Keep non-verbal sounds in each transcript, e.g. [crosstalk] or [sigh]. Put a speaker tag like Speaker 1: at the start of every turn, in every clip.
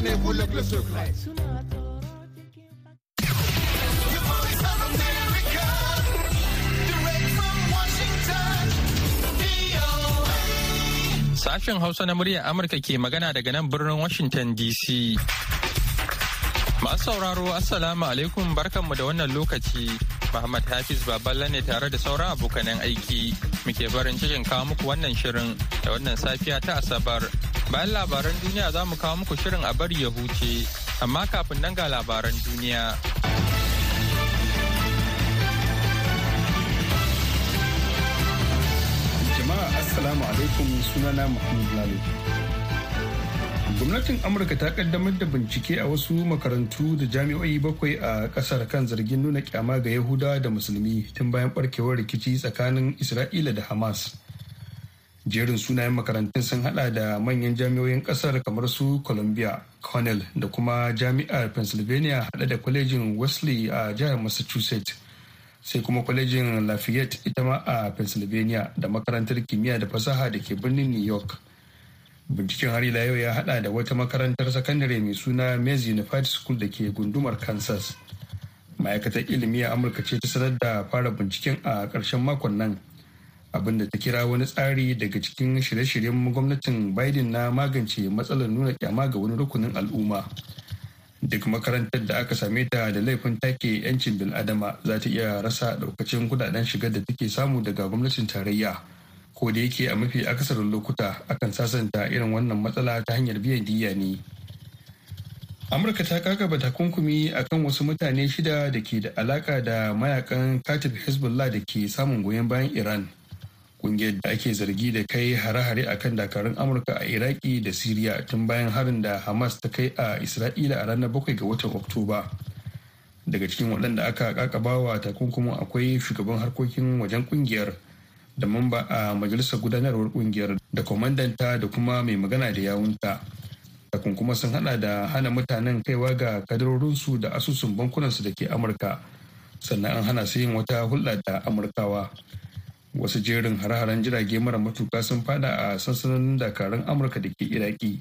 Speaker 1: tenez-vous le secret.
Speaker 2: Sashen Hausa na muryar Amurka ke magana daga nan birnin Washington DC. Masu sauraro Assalamu alaikum barkanmu da wannan lokaci. Muhammad Hafiz Baballa ne tare da sauran abokanan aiki. Muke barin cikin kawo muku wannan shirin da wannan safiya ta Asabar. Bayan labaran duniya za mu kawo muku shirin a bari ya huce. Amma kafin nan ga labaran duniya.
Speaker 3: Assalamu alaikum sunana Mahmud Lalo. Gwamnatin Amurka ta kaddamar da bincike a wasu makarantu da jami'o'i bakwai a ƙasar kan zargin nuna kyama ga Yahudawa da Musulmi tun bayan barkewar rikici tsakanin Isra'ila da Hamas. Jerin sunayen makarantun sun hada da manyan jami'o'in ƙasar kamar su Columbia, Cornell da kuma jami'ar Pennsylvania hada da kwalejin Wesley a jihar Massachusetts. sai kuma kwalejin lafayette ita ma a pennsylvania da makarantar kimiyya da fasaha da ke birnin new york. Binciken har ila yau ya hada da wata makarantar sakandare mai suna maize unified school da ke gundumar kansas. Ma'aikatar ilimi a amurka ce ta sanar da fara binciken a ƙarshen makon nan. Abin da ta kira wani tsari daga cikin shirye-shiryen gwamnatin biden na magance matsalar nuna kyama ga wani rukunin al'umma. Duk makarantar da aka same ta da laifin take 'yancin bil'adama za ta iya rasa daukacin kuɗaɗen shigar da take samu daga gwamnatin tarayya. Ko da yake a mafi akasarin lokuta akan sasanta irin wannan matsala ta hanyar biyan diya ne. Amurka ta kakaba takunkumi akan wasu mutane shida da ke da alaka da mayaƙan katib hezbollah da ke samun goyon bayan iran. Ƙungiyar da ake zargi da kai hare-hare a kan dakarun amurka a iraki da siriya tun bayan harin da hamas ta kai a isra'ila a ranar 7 ga watan oktoba. Daga cikin waɗanda aka kakabawa takunkumin akwai shugaban harkokin wajen ƙungiyar da mamba a majalisar gudanarwar ƙungiyar da kwamandanta da kuma mai magana da yawunta. Takunkuma sun hada da hana mutanen kaiwa ga kadarorinsu da asusun bankunansu da ke amurka. Sannan an hana su yin wata hulɗa da amurkawa. Wasu jerin hare-haren jirage mara matuka sun fada a sansanonin dakarun amurka da ke iraki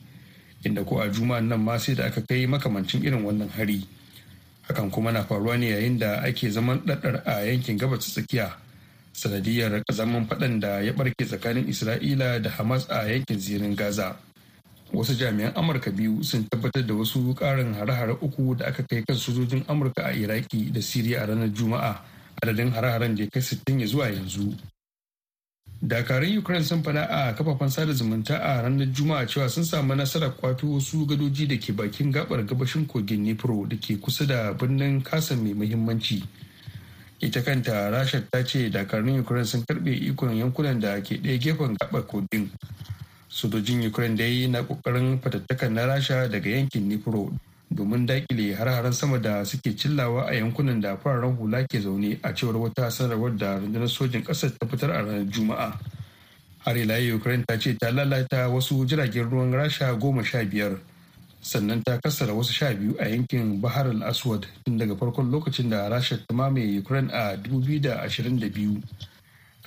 Speaker 3: inda ko a juma'an nan ma sai da aka kai makamancin irin wannan hari. Hakan kuma na faruwa ne yayin da ake zaman ɗaɗɗar a yankin gabas tsakiya sanadiyar zaman faɗan da ya ɓarke tsakanin isra'ila da hamas a yankin zirin gaza. Wasu jami'an amurka biyu sun tabbatar da wasu ƙarin hare-hare uku da aka kai kan sojojin amurka a iraki da siriya a ranar juma'a adadin hare-haren da ya kai sittin ya zuwa yanzu. Dakarun ukraine sun faɗa a kafafen sada zumunta a ranar juma'a cewa sun samu nasarar kwato wasu gadoji da ke bakin gabar gabashin kogin nipro da ke kusa da birnin kasa mai muhimmanci. Ita kanta rasha ta ce dakarun ukraine sun karɓe ikon yankunan da ke ɗaya gefen gabar kogin. Sojojin ukraine dai na ƙoƙarin fatattakan na rasha daga yankin nipro. Domin daƙile har-haren sama da suke cillawa a yankunan da fararen hula ke zaune a cewar wata sanarwar da rundunar sojin ƙasar ta fitar a ranar juma'a. Har ila ukraine ta ce ta lalata wasu jiragen ruwan rasha goma sha biyar sannan ta kassara wasu sha biyu a yankin bahar al-aswad tun daga farkon lokacin da rasha ta mamaye ukraine a 2022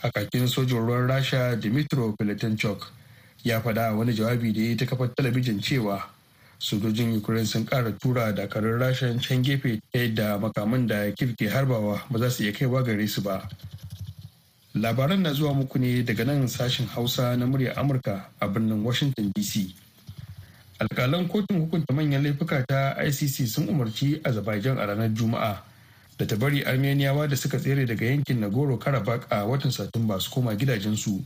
Speaker 3: kakakin sojin ruwan rasha dimitro filatenchuk ya faɗa wani jawabi da ya ta kafar talabijin cewa sojojin ukraine sun kara tura dakarun rashin can gefe ta yadda makaman da kif ke harbawa ba za su iya kaiwa gare su ba. Labaran na zuwa muku ne daga nan sashen hausa na murya amurka a birnin washington dc alkalan kotun hukunta manyan laifuka ta icc sun umarci azerbaijan a ranar juma'a da ta bari armeniyawa da suka tsere daga yankin nagoro karabakh a watan satumba su koma gidajensu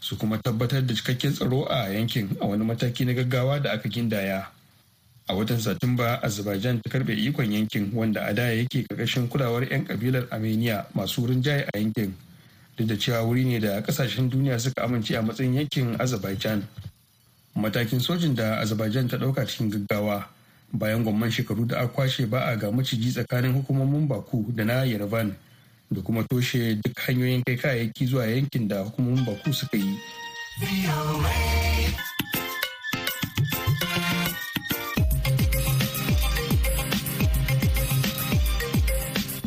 Speaker 3: su kuma tabbatar da cikakken tsaro a yankin a wani mataki na gaggawa da aka gindaya. A watan satumba azerbaijan ta karɓe ikon yankin wanda a da yake ƙarƙashin kulawar 'yan kabilar armenia masu rinjaye a yankin. Duk da cewa wuri ne da ƙasashen duniya suka amince a matsayin yankin azerbaijan. Matakin sojin da azerbaijan ta ɗauka cikin gaggawa bayan gwamman shekaru da aka kwashe ba a ga maciji tsakanin hukumomin baku da na yerevan da kuma toshe duk hanyoyin kai kayayyaki zuwa yankin da hukumomin baku suka yi.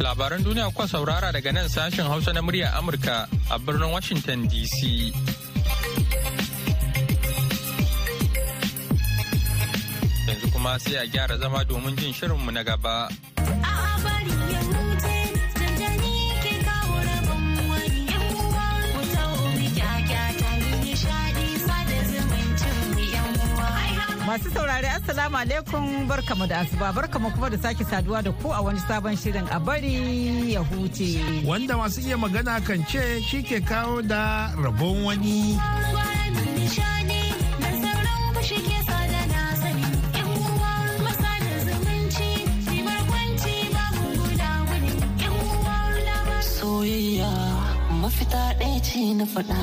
Speaker 2: Labaran duniya kuwa saurara daga nan sashen Hausa na murya Amurka a birnin Washington DC. Yanzu kuma sai a gyara zama domin jin shirinmu na gaba.
Speaker 1: Masu saurari Assalamu alaikum barkamu da asuba barkamu kuma da sake saduwa da ku a wani sabon shirin a bari ya huce.
Speaker 4: Wanda masu iya magana kan ce shi ke kawo da rabon wani.
Speaker 5: Soyayya mafita ɗaya ce na faɗa.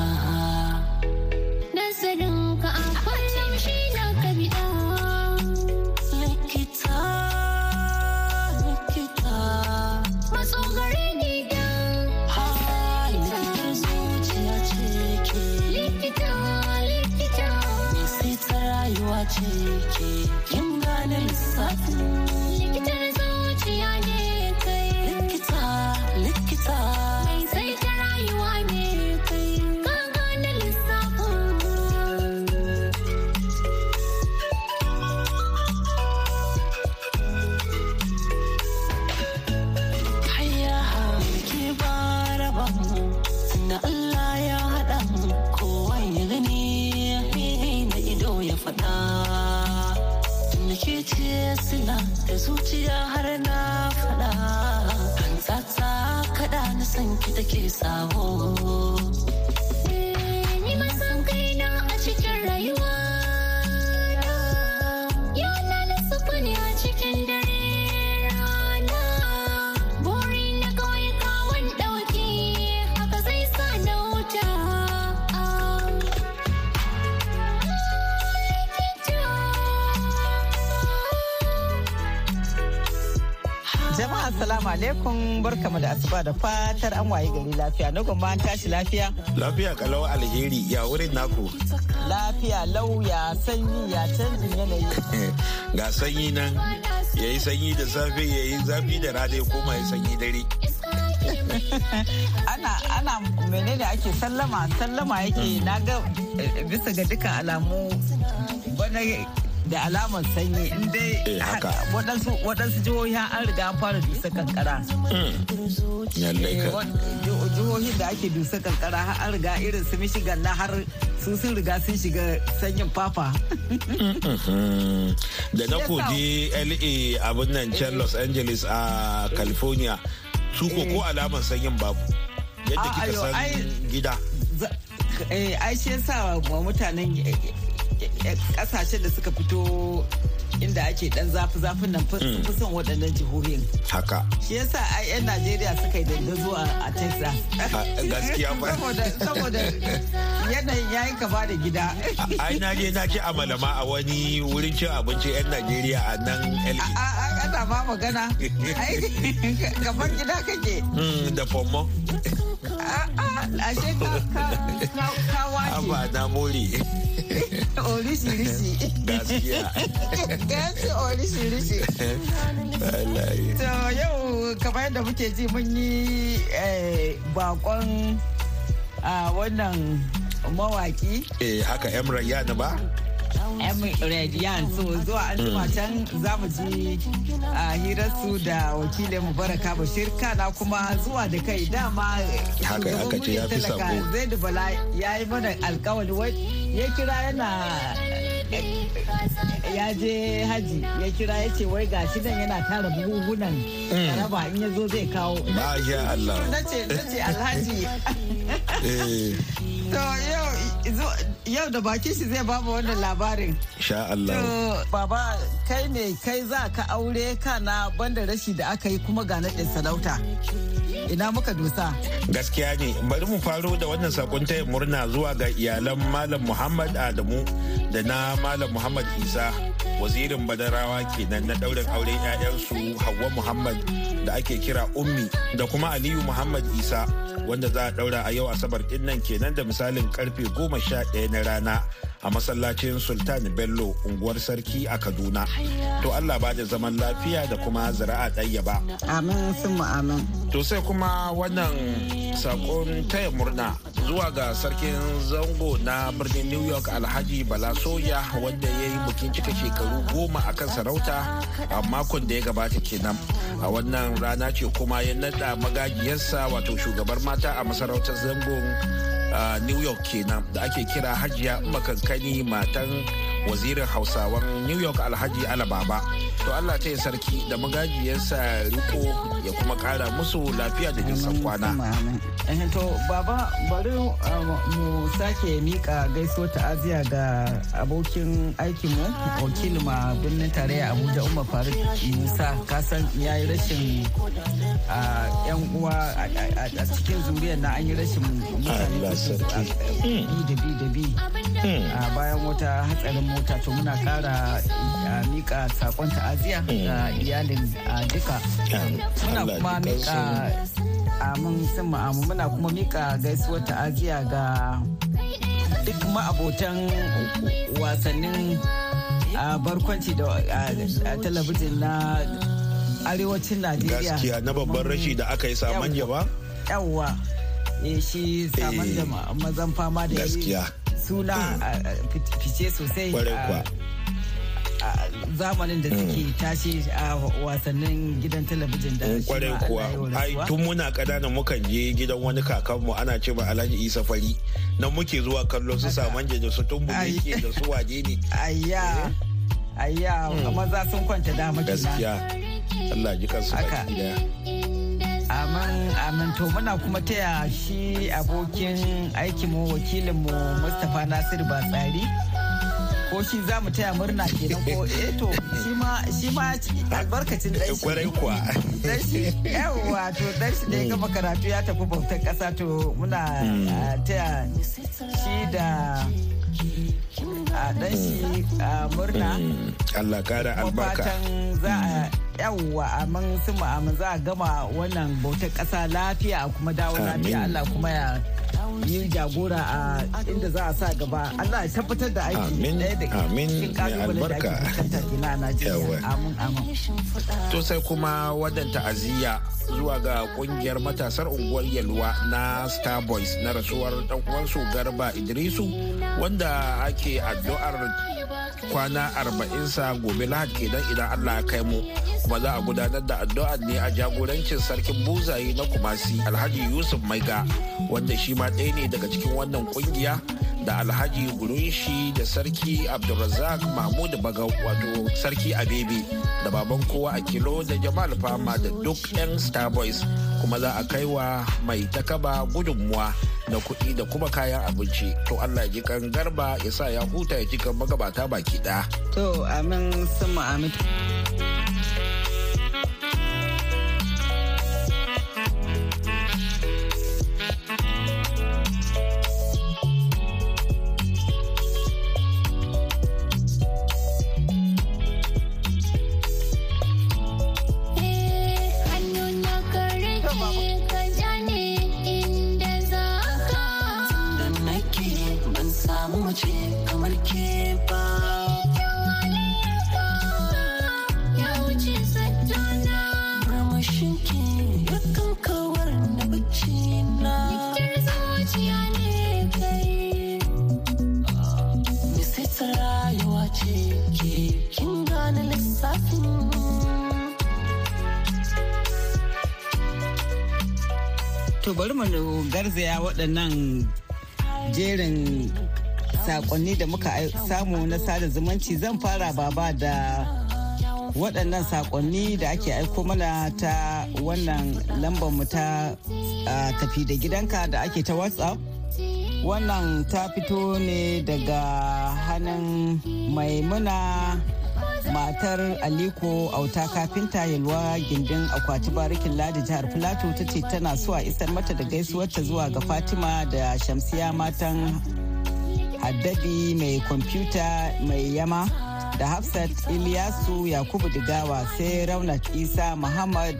Speaker 5: love.
Speaker 1: Assalamu alaikum barkamu da asuba da fatar an waye gari lafiya. Na gomma an tashi lafiya?
Speaker 4: Lafiya kalau alheri ya wurin naku.
Speaker 1: Lafiya lau ya sanyi ya canjin yanayi. [laughs]
Speaker 4: Ga sanyi nan ya yi sanyi da safe ya yi zafi da rana ya koma ya sanyi dare. [laughs]
Speaker 1: ana ana menene ake sallama sallama yake na ga eh, bisa ga dukkan alamu wani da alamar sanyi in dai
Speaker 4: eh,
Speaker 1: waɗansu jihohi an riga an fara dusa kankara.
Speaker 4: Eh,
Speaker 1: jihohin da ake dusa kankara an riga irin su Michigan na har su sun riga sun shiga sanyin fafa.
Speaker 4: Da na koji LA abin nan can Los Angeles a California su ko ko eh. alamar sanyin babu. Yadda kika san gida.
Speaker 1: Ai shi yasa mutanen ƙasashen da suka fito inda ake dan zafi-zafin nan fi hmm. son waɗannan jihohin.
Speaker 4: Haka.
Speaker 1: Shi yasa a 'yan Najeriya suka yi dandazo a Texas.
Speaker 4: Gaskiya ba.
Speaker 1: Saboda yanayin yayin kama da gida.
Speaker 4: Ai na je na ci amalama a wani wurin cin abinci 'yan Najeriya a nan LA.
Speaker 1: Ana ma magana. Kamar gida kake.
Speaker 4: Hmm, da fomo.
Speaker 1: Ashe ka wace.
Speaker 4: Aba na more. Gaskiya [laughs]
Speaker 1: orisi-risi. To yau kamar yadda muke ji mun yi bakon wannan mawaki.
Speaker 4: Eh haka Emra Yana ba?
Speaker 1: Radiant so zuwa an jima can za mu ji a hirarsu da wakilin mubaraka bashir. Kana kuma zuwa da kai dama
Speaker 4: haka aka ce ya fi sabo.
Speaker 1: Zai bala ya yi mana alkawari ya kira yana ya je haji ya kira ya ce wai ga shi nan yana tara buhuhunan mm. raba in ya zo zai kawo
Speaker 4: ba ya Allah
Speaker 1: na ce alhaji eh. to yau yau da bakin shi zai ba mu wannan labarin.
Speaker 4: Sha Allah.
Speaker 1: Baba kai ne kai za ka aure kana banda rashi da aka yi kuma ga naɗin sarauta. Ina muka dusa.
Speaker 4: Gaskiya ne bari mu faro da wannan saƙon taya murna zuwa ga iyalan Malam Muhammad Adamu da na Malam Muhammad Isa wazirin Badarawa kenan na ɗaurin aure 'ya'yansu Hauwa Muhammad da ake kira Ummi da kuma Aliyu Muhammad Isa wanda za a daura a yau asabar ɗin nan kenan da misalin ƙarfe goma sha ɗaya na rana. A masallacin sultan bello unguwar sarki a kaduna. To allah ba da zaman lafiya da kuma zira'a ɗaya ba.
Speaker 1: Amin sun amin.
Speaker 4: To sai kuma wannan saƙon taya murna zuwa ga sarkin zango na birnin new york alhaji bala soya wanda ya yi bukin cika shekaru goma a kan sarauta a makon da ya gabata kenan. A wannan rana ce kuma ya nada magajiyarsa wato shugabar mata a masarautar zangon new york kenan da ake kira hajiya makankani matan wazirin hausawan new york alhaji alababa. To allah ta yi sarki da magajiyarsa riko ya kuma kara musu lafiya da nisan kwana.
Speaker 1: To baba bari mu sake mika gaiso ta'aziya ga abokin aikinmu wakilin ma birnin tarayya abuja umar faruk musa. Kasan ya yi rashin yan uwa a cikin zuriyar na an yi rashin mutane da bi da bi. Bayan wata hatsarin mota to muna kara mika saƙon ta'aziya ga iyalin duka. Muna kuma mika amin sun ma'amu muna kuma mika gaisuwar ta'aziya ga duk ma'abotan wasannin barkwanci da talabijin na arewacin najeriya.
Speaker 4: Gaskiya na babban rashi da aka yi samanja ba?
Speaker 1: Yawwa. Shi samanja mazan fama da
Speaker 4: gaskiya.
Speaker 1: suna fice sosai zamanin da suke tashi a wasannin gidan talabijin da
Speaker 4: ƙwarai kuwa. Ai tun muna kadana mukan je gidan wani kakanmu ana ce ba alhaji isa fari. Nan muke zuwa kallo su saman da su tumbu ke da su waje ne?
Speaker 1: Ayya ayya maza sun kwanta dama
Speaker 4: gaskiya. Allah ji kansu baki ɗaya.
Speaker 1: Amin amin. To muna kuma taya shi abokin aikinmu wakilinmu mustapha nasir batsari. Ko shi za mu taya murna kenan ko? Eh to shi ma shi ma albarkacin dan shi.
Speaker 4: Kwarai kuwa.
Speaker 1: Dan shi yawa to dan shi da ya gama karatu ya tafi bautar kasa to muna taya shi da a dan shi murna.
Speaker 4: Allah kara albarka.
Speaker 1: fatan za a yawwa amin su amin. Za a gama wannan bautar kasa lafiya kuma dawo lafiya. Allah kuma ya yi jagora a inda za a sa gaba. Allah ya tabbatar da aiki amin amin
Speaker 4: to sai kuma wadan ta'aziyya zuwa ga ƙungiyar matasar unguwar yalwa na star boys na rasuwar dan uwansu garba idrisu wanda ake addu'ar kwana arba'in sa gobe lahad kenan idan allah ya kai mu. Kuma za a gudanar da addu'ar ne a jagorancin sarkin buzaye na kumasi alhaji yusuf maiga wanda shi ma ɗaya ne daga cikin wannan ƙungiya da alhaji gurunshi da sarki abdulrazak mahmud bagau wato sarki abebe da baban kowa a kilo da jamal fama da duk 'yan star boys. Kuma za a kai wa mai takaba gudunmuwa na kuɗi da kuma kayan abinci. To allah ji kan garba ya sa ya huta ya ji kan magabata baki ɗaya.
Speaker 1: to amin sun garzaya waɗannan jerin saƙonni da muka samu na sada zumunci. Zan fara baba da waɗannan saƙonni da ake aiko mana ta wannan lambar mu ta tafi da gidanka da ake ta whatsapp. Wannan ta fito ne daga hannun maimuna matar aliko auta kafinta yalwa gindin akwati barikin ladi jihar filato ta ce tana so a isar mata da gaisuwarta zuwa ga fatima da shamsiya matan haddabi mai kwamfuta mai yama da hafsat iliyasu yakubu digawa sai raunat isa muhammad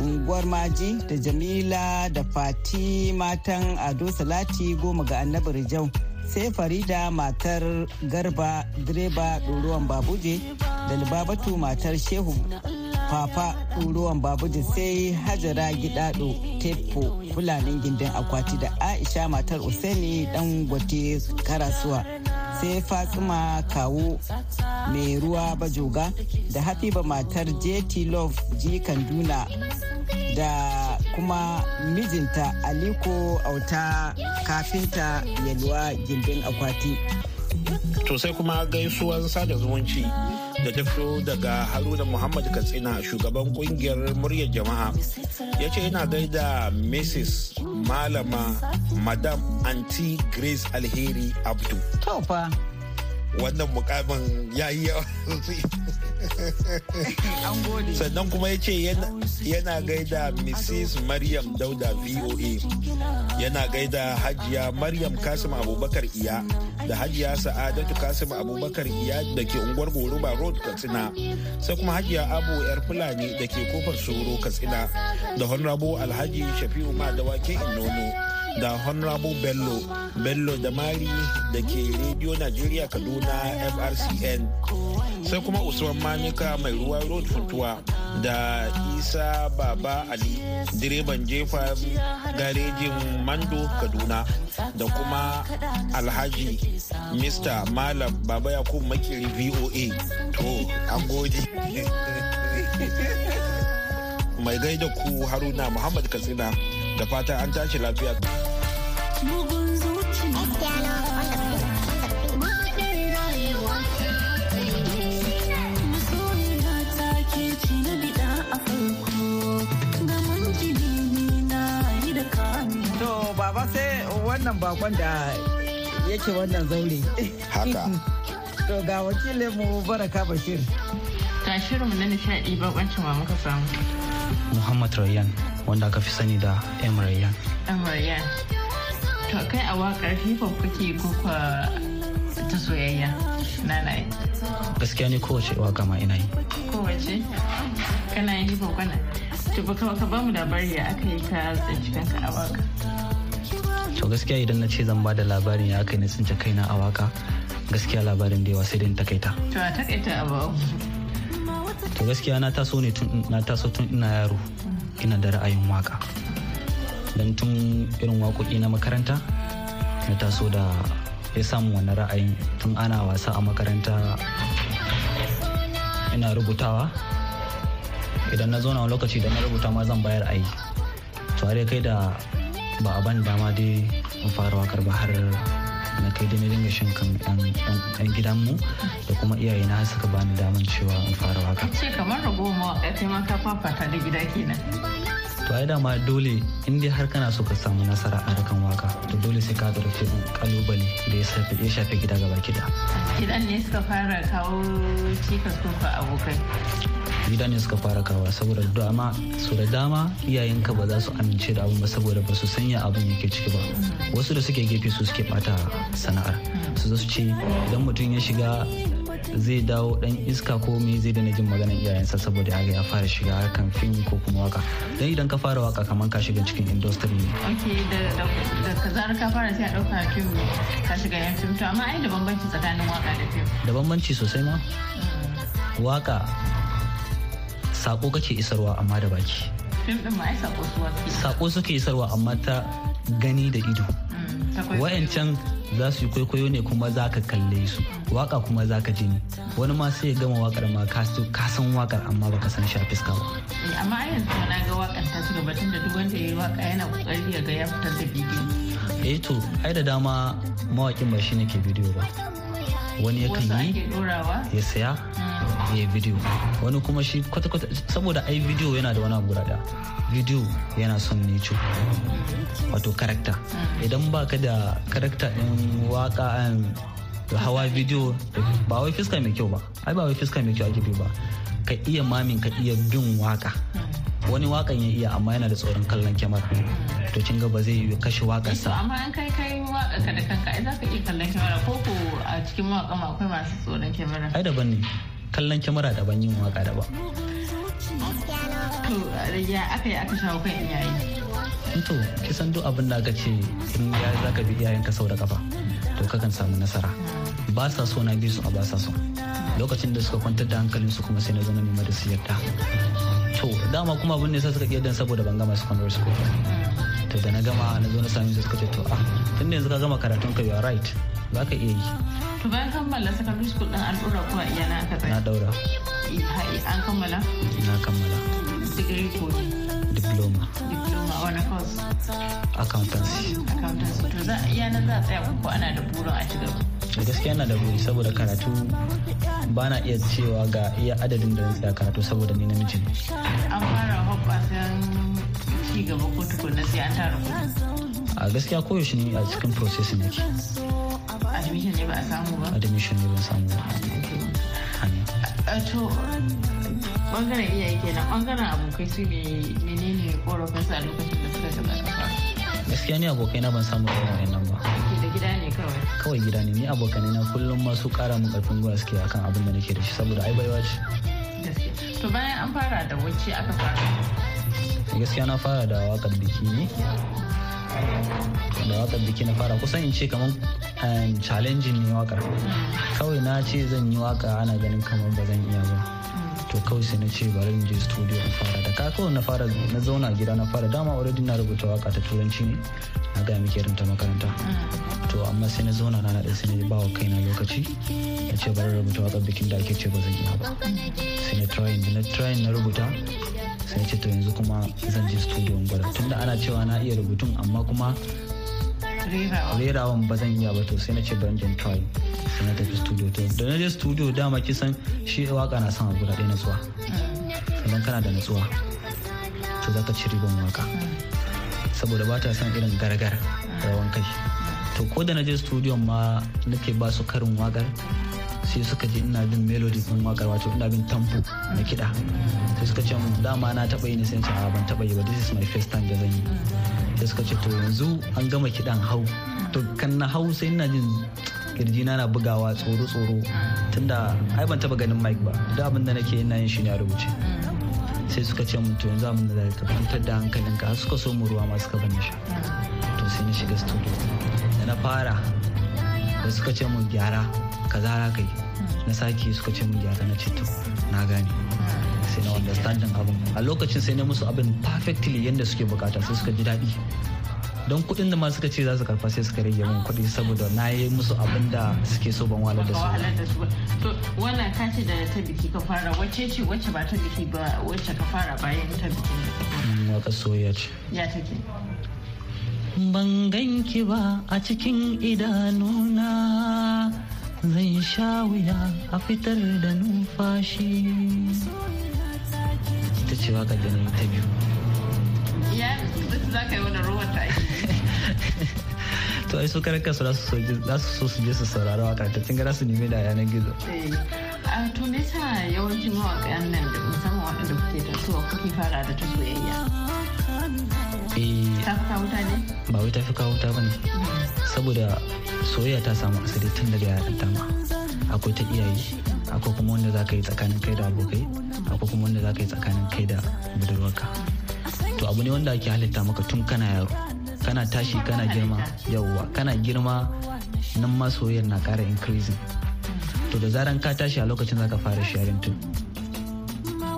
Speaker 1: unguwar maji da jamila da fati matan ado salati goma ga annabi rijau. Sai farida matar garba direba ɗoruwan babuje da libabatu matar shehu fafa ɗoruwan babuje sai hajara gidado tepo fulanin gindin akwati da aisha matar usaini dan gwate karasuwa sai fatsima kawo mai ruwa bajoga da habiba matar jt love ji kanduna da kuma mijinta aliko auta kafinta yalwa gindin akwati.
Speaker 4: To sai kuma gaisuwar sada zumunci da ta fito daga haruna muhammad katsina shugaban ƙungiyar muryar jama'a. Ya ce yana gaida mrs malama madam anti grace alheri abdu. Wannan mukamin ya yi yawa. Sannan kuma ya ce yana gaida mrs maryam dauda voa yana gaida hajiya maryam kasim abubakar iya da hajiya sa'adatu kasim abubakar iya da ke unguwar goruba road katsina. Sai kuma hajiya abu yar fulani da ke ƙofar soro katsina. Da honrabo alhaji shafi'u ma da wake nono da honorable bello bello da mari da ke radio nigeria kaduna frcn sai kuma usman manika mai ruwa road funtuwa da isa baba ali direban jefa garejin mando kaduna da kuma alhaji mr malam baba yakubu makiri voa to an gode. Mai gaida ku haruna muhammad katsina. Da fata an tashi lafiya.
Speaker 1: baba sai wannan bakon da yake wannan zaure.
Speaker 4: Haka. [laughs]
Speaker 1: To ga wakilin mu Baraka Bashir.
Speaker 6: Ga shirinmu na nishadi bakoncin wa muka samu.
Speaker 7: Muhammad Rayyan wanda aka fi sani da. M Rayyan.
Speaker 6: To kai a waƙar hip hop kake kuka ta soyayya na na.
Speaker 7: Gaskiya ne kowace waƙa ma ina yi.
Speaker 6: Kowace? Kana yin hip hop kana? To baka ka ba mu labari ya aka yi ka tsinci kanka a waƙa.
Speaker 7: To gaskiya idan na ce zan ba da labarin ya aka yi na tsinci kaina a waƙa gaskiya labarin da yawa sai dai takaita.
Speaker 6: To a takaita a bawo.
Speaker 7: To gaskiya na taso ne tun na taso tun ina yaro ina da ra'ayin waƙa. Dan tun irin waƙoƙi na makaranta na taso da ya samu wani ra'ayin tun ana wasa a makaranta. Ina rubutawa. Idan na zo na lokaci da na rubuta ma zan bayar ayi to kai da ba a ban dama dai in fara waƙar ba har na kai da na dinga shan kan yan gidanmu da kuma iyaye na suka bani daman cewa in fara waƙa.
Speaker 6: Ce kamar ragowar mawaƙa kai ma ka fafata da gida kenan.
Speaker 7: To ai dama dole in dai har kana so ka samu nasara a harkan waƙa to dole sai ka ɗauki ƙalubale da ya shafi gida gaba gida.
Speaker 6: Gidan ne suka fara kawo cikas ko abokai.
Speaker 7: Gida ne suka fara kawa saboda dama su da dama iyayenka ba za su amince da abin ba saboda ba su sanya abin yake ciki ba. Wasu da suke gefe su suke bata sana'ar. Su su ce idan mutum ya shiga zai dawo dan iska ko me zai daina jin maganar iyayensa saboda ya ya fara shiga harkan fim ko kuma waƙa dan idan ka fara waƙa kamar ka shiga cikin industry ne.
Speaker 6: Ok da zarar ka fara sai a ɗauka fim ka shiga yan fim. To amma ai da bambanci tsakanin waƙa da fim.
Speaker 7: Da bambanci sosai ma. Waka sako kake isarwa amma da baki.
Speaker 6: Sako su
Speaker 7: sako suke isarwa amma ta gani da ido. Wayancan za su yi kwaikwayo ne kuma za ka kalle su. Waka kuma za ka ji ne wani ma sai ya gama waƙar ma ka san waƙar amma baka san shi a fiska ba.
Speaker 6: Amma a yanzu na ga waƙar ta ci gaba da duk wanda ya yi waƙa yana ƙoƙari ya ga ya fitar da bidiyo.
Speaker 7: Eh to ai da dama mawakin ba shine ke bidiyo ba. Wani yakan yi ya saya. Ya bidiyo wani kuma shi kwata-kwata saboda ai bidiyo yana da wani abu da bidiyo yana son neco wato karakta idan baka da karakta din waƙa hawa bidiyo ba wai fiska mai kyau ba. Ai ba wai fiska mai kyau ake bi ba. Ka iya mamin ka iya bin waƙa wani wakan ya iya amma yana da tsoron kallon kyamara. To kin ga ba zai yi kashe wakarsa
Speaker 6: amma an kai kai waƙa ka da kanka ai za ka iya kallon kyamara. Ko ko a cikin waƙa akwai masu tsoron kyamara.
Speaker 7: Ai daban ne. Kallon kyamara daban yin waƙa daban.
Speaker 6: To ya aka yi aka shawo kan iyaye.
Speaker 7: To kisan duk abin da aka ce in ya za ka bi iyayenka sau da kafa to kakan samu nasara. Ba sa so na biyu su a ba sa so. Lokacin da suka kwantar da hankalin su kuma sai na zo na nema da su yarda. To dama kuma abin da sa suka iya dan saboda ban gama secondary school. To da na gama na zo na sami su suka ce to ah tun da yanzu ka gama karatun ka you are right. Za ka iya yi.
Speaker 6: To bayan kammala secondary school din an dora kuma iyana aka tsaya?
Speaker 7: Na daura
Speaker 6: an kammala?
Speaker 7: Na kammala.
Speaker 6: Digiri ko?
Speaker 7: Diploma.
Speaker 6: Diploma wani course?
Speaker 7: Accountancy.
Speaker 6: Accountancy. To za iyana za a tsaya ko ana da burin a ci gaba
Speaker 7: da gaskiya na da buri saboda karatu ba na iya cewa ga iya adadin da tsaya karatu saboda ni namiji ne.
Speaker 6: An fara hoɓɓasan ci gaba ko tukunna sai an tara
Speaker 7: a gaskiya koyaushe ne a cikin processing yake
Speaker 6: admission ne ba a samu ba?
Speaker 7: Admission ne ban samu ba.
Speaker 6: To ɓangaren iyaye kenan. Bangaren abokai su ne menene korafin su a lokacin da suka gaba
Speaker 7: gaskiya ni abokai na ban samu irin wayannan ba.
Speaker 6: Da gida ne kawai?
Speaker 7: Kawai gida ne. Ni abokanai na kullum ma su kara min ƙarfin gwiwa suke akan abin da nake da shi saboda ai baiwa ce.
Speaker 6: To bayan an fara da wacce aka fara?
Speaker 7: Gaskiya na fara da waƙar biki ne. Da waƙar biki na fara. Kusan in ce kamar challenging ne waƙar kawai na ce zan yi waƙa ana ganin kamar ba zan iya ba. To kawai sai na ce bari in je studio in fara. Da ka kawai na fara na zauna gida na fara. Dama already na rubuta waƙa ta turanci ne. Na ga muke rinta makaranta. To amma sai na zauna na naɗin sai ba wa kaina lokaci. Na ce bari rubuta waƙar bikin da ake ce ba zan iya ba. Sai na trying na trying na rubuta. Sai ce to yanzu kuma zan je studio in gwada. Tunda ana cewa na iya rubutun amma kuma rerawan ba zan iya ba to sai na ce ban jin try. Sai na tafi studio to da na je studio dama kisan shi waƙa na son abu da ɗaya natsuwa sannan kana da natsuwa to zaka ci riban waƙa saboda ba ta son irin gargar rawan kai. To ko da na je studio ma nake ba su karin waƙar sai suka ji ina bin melody din waƙar wato ina bin tempo na kiɗa. Sai suka ce dama na taɓa yi ne sai ce ban taɓa yi ba. This is my first time da zan yi. Sai suka ce to yanzu an gama kiɗan hau. To kan na hau sai ina jin ƙirji na bugawa tsoro tsoro. Tunda ai ban taɓa ganin mic ba. Duk abin da nake ina yin shi ne a rubuce. Sai suka ce mun to yanzu abin da zai ka kwantar da hankalinka. Suka so mu ruwa ma suka bani sha to sai na shiga studio. Da na fara da suka ce mun gyara. Kaza za ka yi. Na sake suka ce mun gyara na ce to na gane. Sai na understanding abin. A lokacin sai na musu abin perfectly yadda suke buƙata sai suka ji daɗi. Don kuɗin da ma suka ce za su karfa sai suka rage min kuɗi saboda na yi musu abin da suke so ban wahalar da su
Speaker 6: to wannan ka ce da ta biki ka fara wacce ce wacce ba ta biki ba wacce ka fara bayan ta bikin da
Speaker 7: waƙa soyayya ce.
Speaker 6: Ya take?
Speaker 7: Ban ganki ba a cikin idanuna. Zan sha wuya a fitar da numfashi. Ita ce waƙa da na ta biyu.
Speaker 6: Za ka yi wani ruwan ta [laughs]
Speaker 7: to ai su karkar su za su so su je su saurari waƙa ta. Cin gara su nemi da yanar gizo.
Speaker 6: A to me yasa yawancin mawaƙan nan da musamman waɗanda kuke tasowa kuke fara da ta soyayya? Ta fi kawo ne?
Speaker 7: ba wai ta fi kawo ta ba ne saboda soyayya ta samu asali tun daga yaran ma. Akwai ta iyaye akwai kuma wanda za ka yi tsakanin kai da abokai akwai kuma wanda za ka yi tsakanin kai da budurwarka. To abu ne wanda ake halitta maka tun kana yaro. Kana tashi kana girma yauwa. Kana girma nan ma soyayyar na kara increasing. To da zaran ka tashi a lokacin za ka fara sharing tun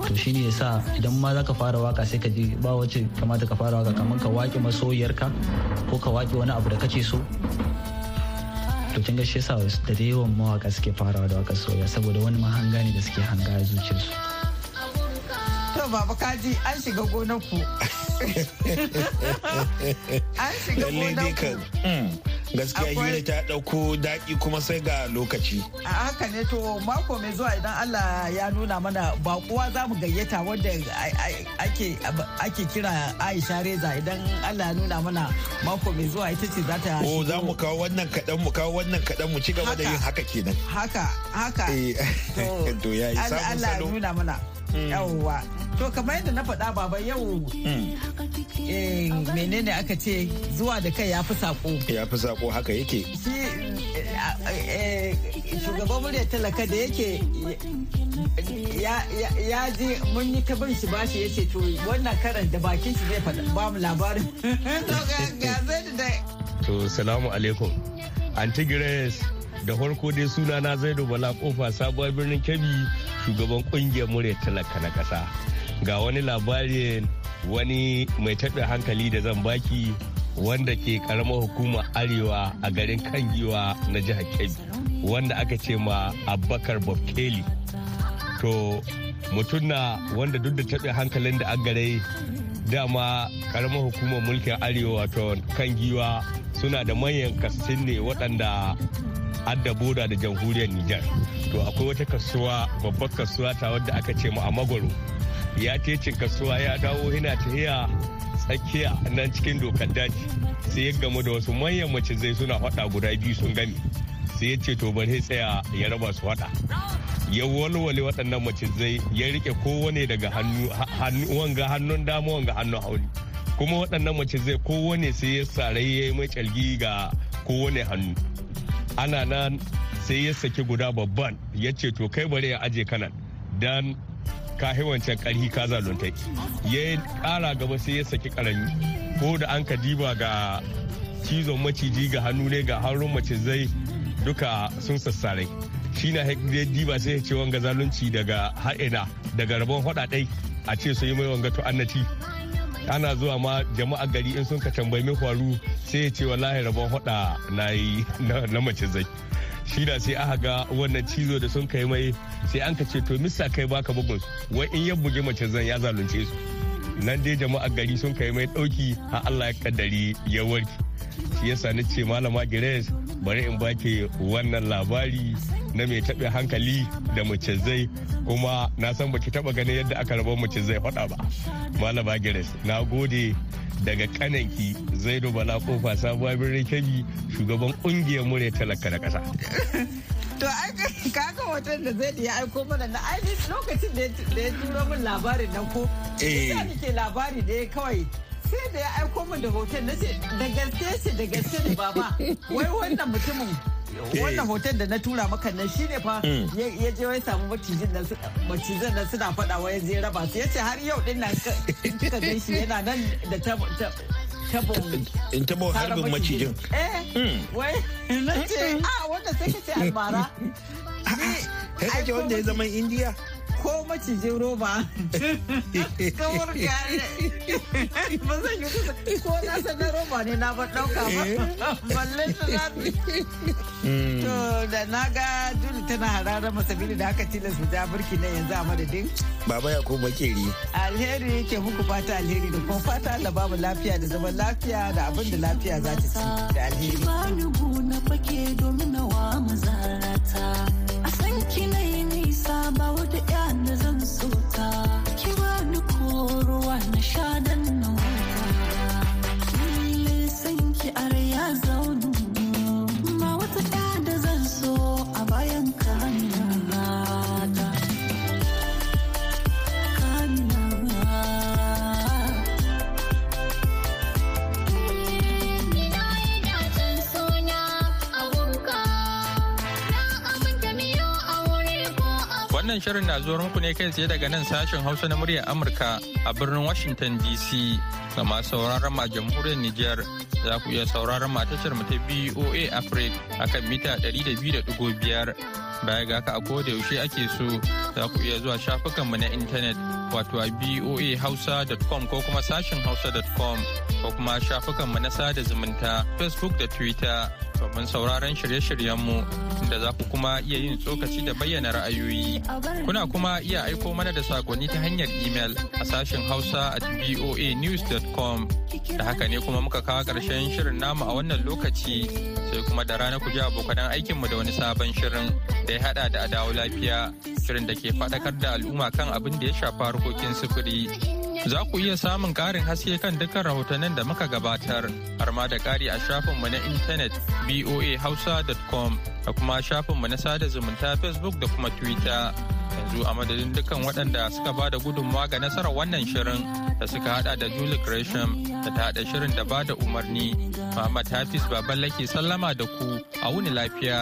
Speaker 7: to shine yasa idan ma zaka fara waƙa sai ka ji ba wace kamata ka fara waƙa kamar ka wake masoyiyarka ko ka wake wani abu da kace so. To kin ga shi yasa da da yawan mawaka suke farawa da waƙa soyayya saboda wani mahanga ne da suke hanga a zuciyarsu.
Speaker 1: To baba kaji an shiga gonar ku [laughs] an shiga gonar ku
Speaker 4: gaskiya hira ta ɗauko daki kuma sai ga lokaci.
Speaker 1: A haka ne to mako mai zuwa idan Allah ya nuna mana bakuwa za mu gayyata wanda ake kira Aisha Reza. Idan Allah ya nuna mana mako mai zuwa ita ce za ta
Speaker 4: Oh za mu kawo wannan kaɗan mu kawo wannan kaɗan mu ci gaba da yin haka kenan.
Speaker 1: Haka haka. [laughs]
Speaker 4: To ya yi samun
Speaker 1: Allah ya
Speaker 4: salo.
Speaker 1: nuna mana. Yawwa. To kamar yadda na faɗa baba yau menene aka ce zuwa da kai ya fi sako
Speaker 4: ya fi sako haka yake.
Speaker 1: Shi shugaban muryar talaka da yake ya ji mun yi ta bin shi bashi ya ce to wannan karan da bakin shi zai faɗa ba mu labarin. [laughs] To ga zai da
Speaker 8: To salamu alaikum. antigres da farko dai suna na zaido bala ƙofa sabuwar birnin kebbi. Shugaban ƙungiyar murya talaka na kasa. Ga wani labarin wani mai taɓa hankali da zan baki wanda ke karamar hukumar arewa a garin kangiwa na jihar kebbi wanda aka ce ma abubakar bob kelly. To mutum na wanda duk da taɓa hankalin da agare dama karamar hukumar mulkin arewa wato kan giwa suna da manyan kasin ne waɗanda adda boda da jamhuriyar Nijar. To akwai wata kasuwa babbar kasuwa ta wadda aka ce a magwaro. Ya cin kasuwa ya dawo yana tahiya tsakiya nan cikin dokar daji. Sai ya gamu da wasu manyan macizai suna faɗa guda biyu sun gami sai ya ce to bari tsaya ya raba su faɗa. Ya walwale waɗannan macizai ya riƙe kowane daga hannu wanga hannun dama wanga hannun hauli kuma waɗannan macizai kowane sai ya sarai ya yi mai ga kowane hannu. Ana nan sai ya saki guda babban ya ce to kai bari ya aje kanan dan ka wancan karhi ka zaluntai ya kara gaba sai ya saki ƙarami ko da an ka diba ga cizon maciji ga hannu ne ga hannun macizai duka sun sassarai shi na diba sai ya ce wanga zalunci daga ha'ina daga rabon hudadai a ce su yi mai wanga to annati ana zuwa ma jama'a gari in sun ka tambayi mai faru sai ya ce wallahi rabon hada na yi na mace zai. Shi da sai aka ga wannan cizo da sun kai mai sai an ka ce to misa kai baka bugun wai in ya buge mace zan ya zalunce su. Nan dai jama'a gari sun kai mai ɗauki har Allah ya kaddari ya warke. Shi yasa ni ce malama Gires bari in baki wannan labari na mai taɓe hankali da mace zai kuma na san baki taɓa ganin yadda aka raba mace zai faɗa ba malama gires na gode daga kananki zaido bala ƙofa sabuwar birnin kebbi shugaban ƙungiyar mure talaka da ƙasa. [laughs]
Speaker 1: To kaga hoton da zai ya aiko mana na ainihin lokacin da ya turo min labarin nan ko. Eh. ke labari da ya kawai sai da ya aiko min da hoton na ce da gaske ce da gaske ne baba wai wannan mutumin wannan hoton da na tura maka nan shine fa mm. ya je wai samu macizan nan suna faɗa wai zai raba su. Yace har yau ɗin nan kika gan shi yana nan da tabon
Speaker 4: in tabo harbin macijin.
Speaker 1: eh. Mm. wai na ce a ah, wanda sai ka ce almara. [laughs]
Speaker 4: Kai kake wanda ya zama indiya?
Speaker 1: Ko macijin roba? Kawar gane ba zan yi ko na san na roba ne na ba ɗauka ba. Eh. balle su hmm. to da na ga dole tana harara masabili da aka tilas mu ja burki na yanzu a madadin.
Speaker 4: Baba ya ko bakeri
Speaker 1: alheri yake muku fata alheri da kuma fata Allah babu lafiya da zaman lafiya da abin da lafiya za ta ci da alheri. Ba na fake domin na wa mazarata. A nisa ba wata ya da zan so ta. Ki bani ko ruwa na sha dan
Speaker 2: Wannan shirin na zuwa muku ne kai tsaye daga nan sashen Hausa na muryar Amurka a birnin Washington DC. Ga masu sauraron ma jamhuriyar Nijar za ku iya sauraron ma tashar mu ta BOA Africa akan mita 200.5. Baya ga haka a koda yaushe ake so za ku iya zuwa shafukanmu na intanet wato a boahausa.com ko kuma sashen hausa.com ko kuma shafukanmu na sada zumunta Facebook da Twitter. domin sauraron shirye-shiryenmu da za ku kuma iya yin tsokaci da bayyana ra'ayoyi. Kuna kuma iya aiko mana da saƙonni ta hanyar imel a sashen Hausa at voanews.com. Da haka ne kuma muka kawo ƙarshen shirin namu a wannan lokaci sai kuma da rana ku ji abokan aikinmu da wani sabon shirin da ya haɗa da adawo lafiya shirin da ke faɗakar da al'umma kan abin da ya shafa harkokin sufuri. Za ku iya samun ƙarin haske kan dukkan rahotannin da muka gabatar, har ma da ƙari a shafinmu na intanet boahausa.com da kuma shafinmu na sada zumunta Facebook da kuma Twitter. Yanzu a madadin dukkan waɗanda suka ba da gudunmawa ga nasarar wannan shirin da suka hada da Julie Gresham da ta hada shirin da ba da umarni. Muhammad Hafiz Baballake sallama da ku a wuni lafiya.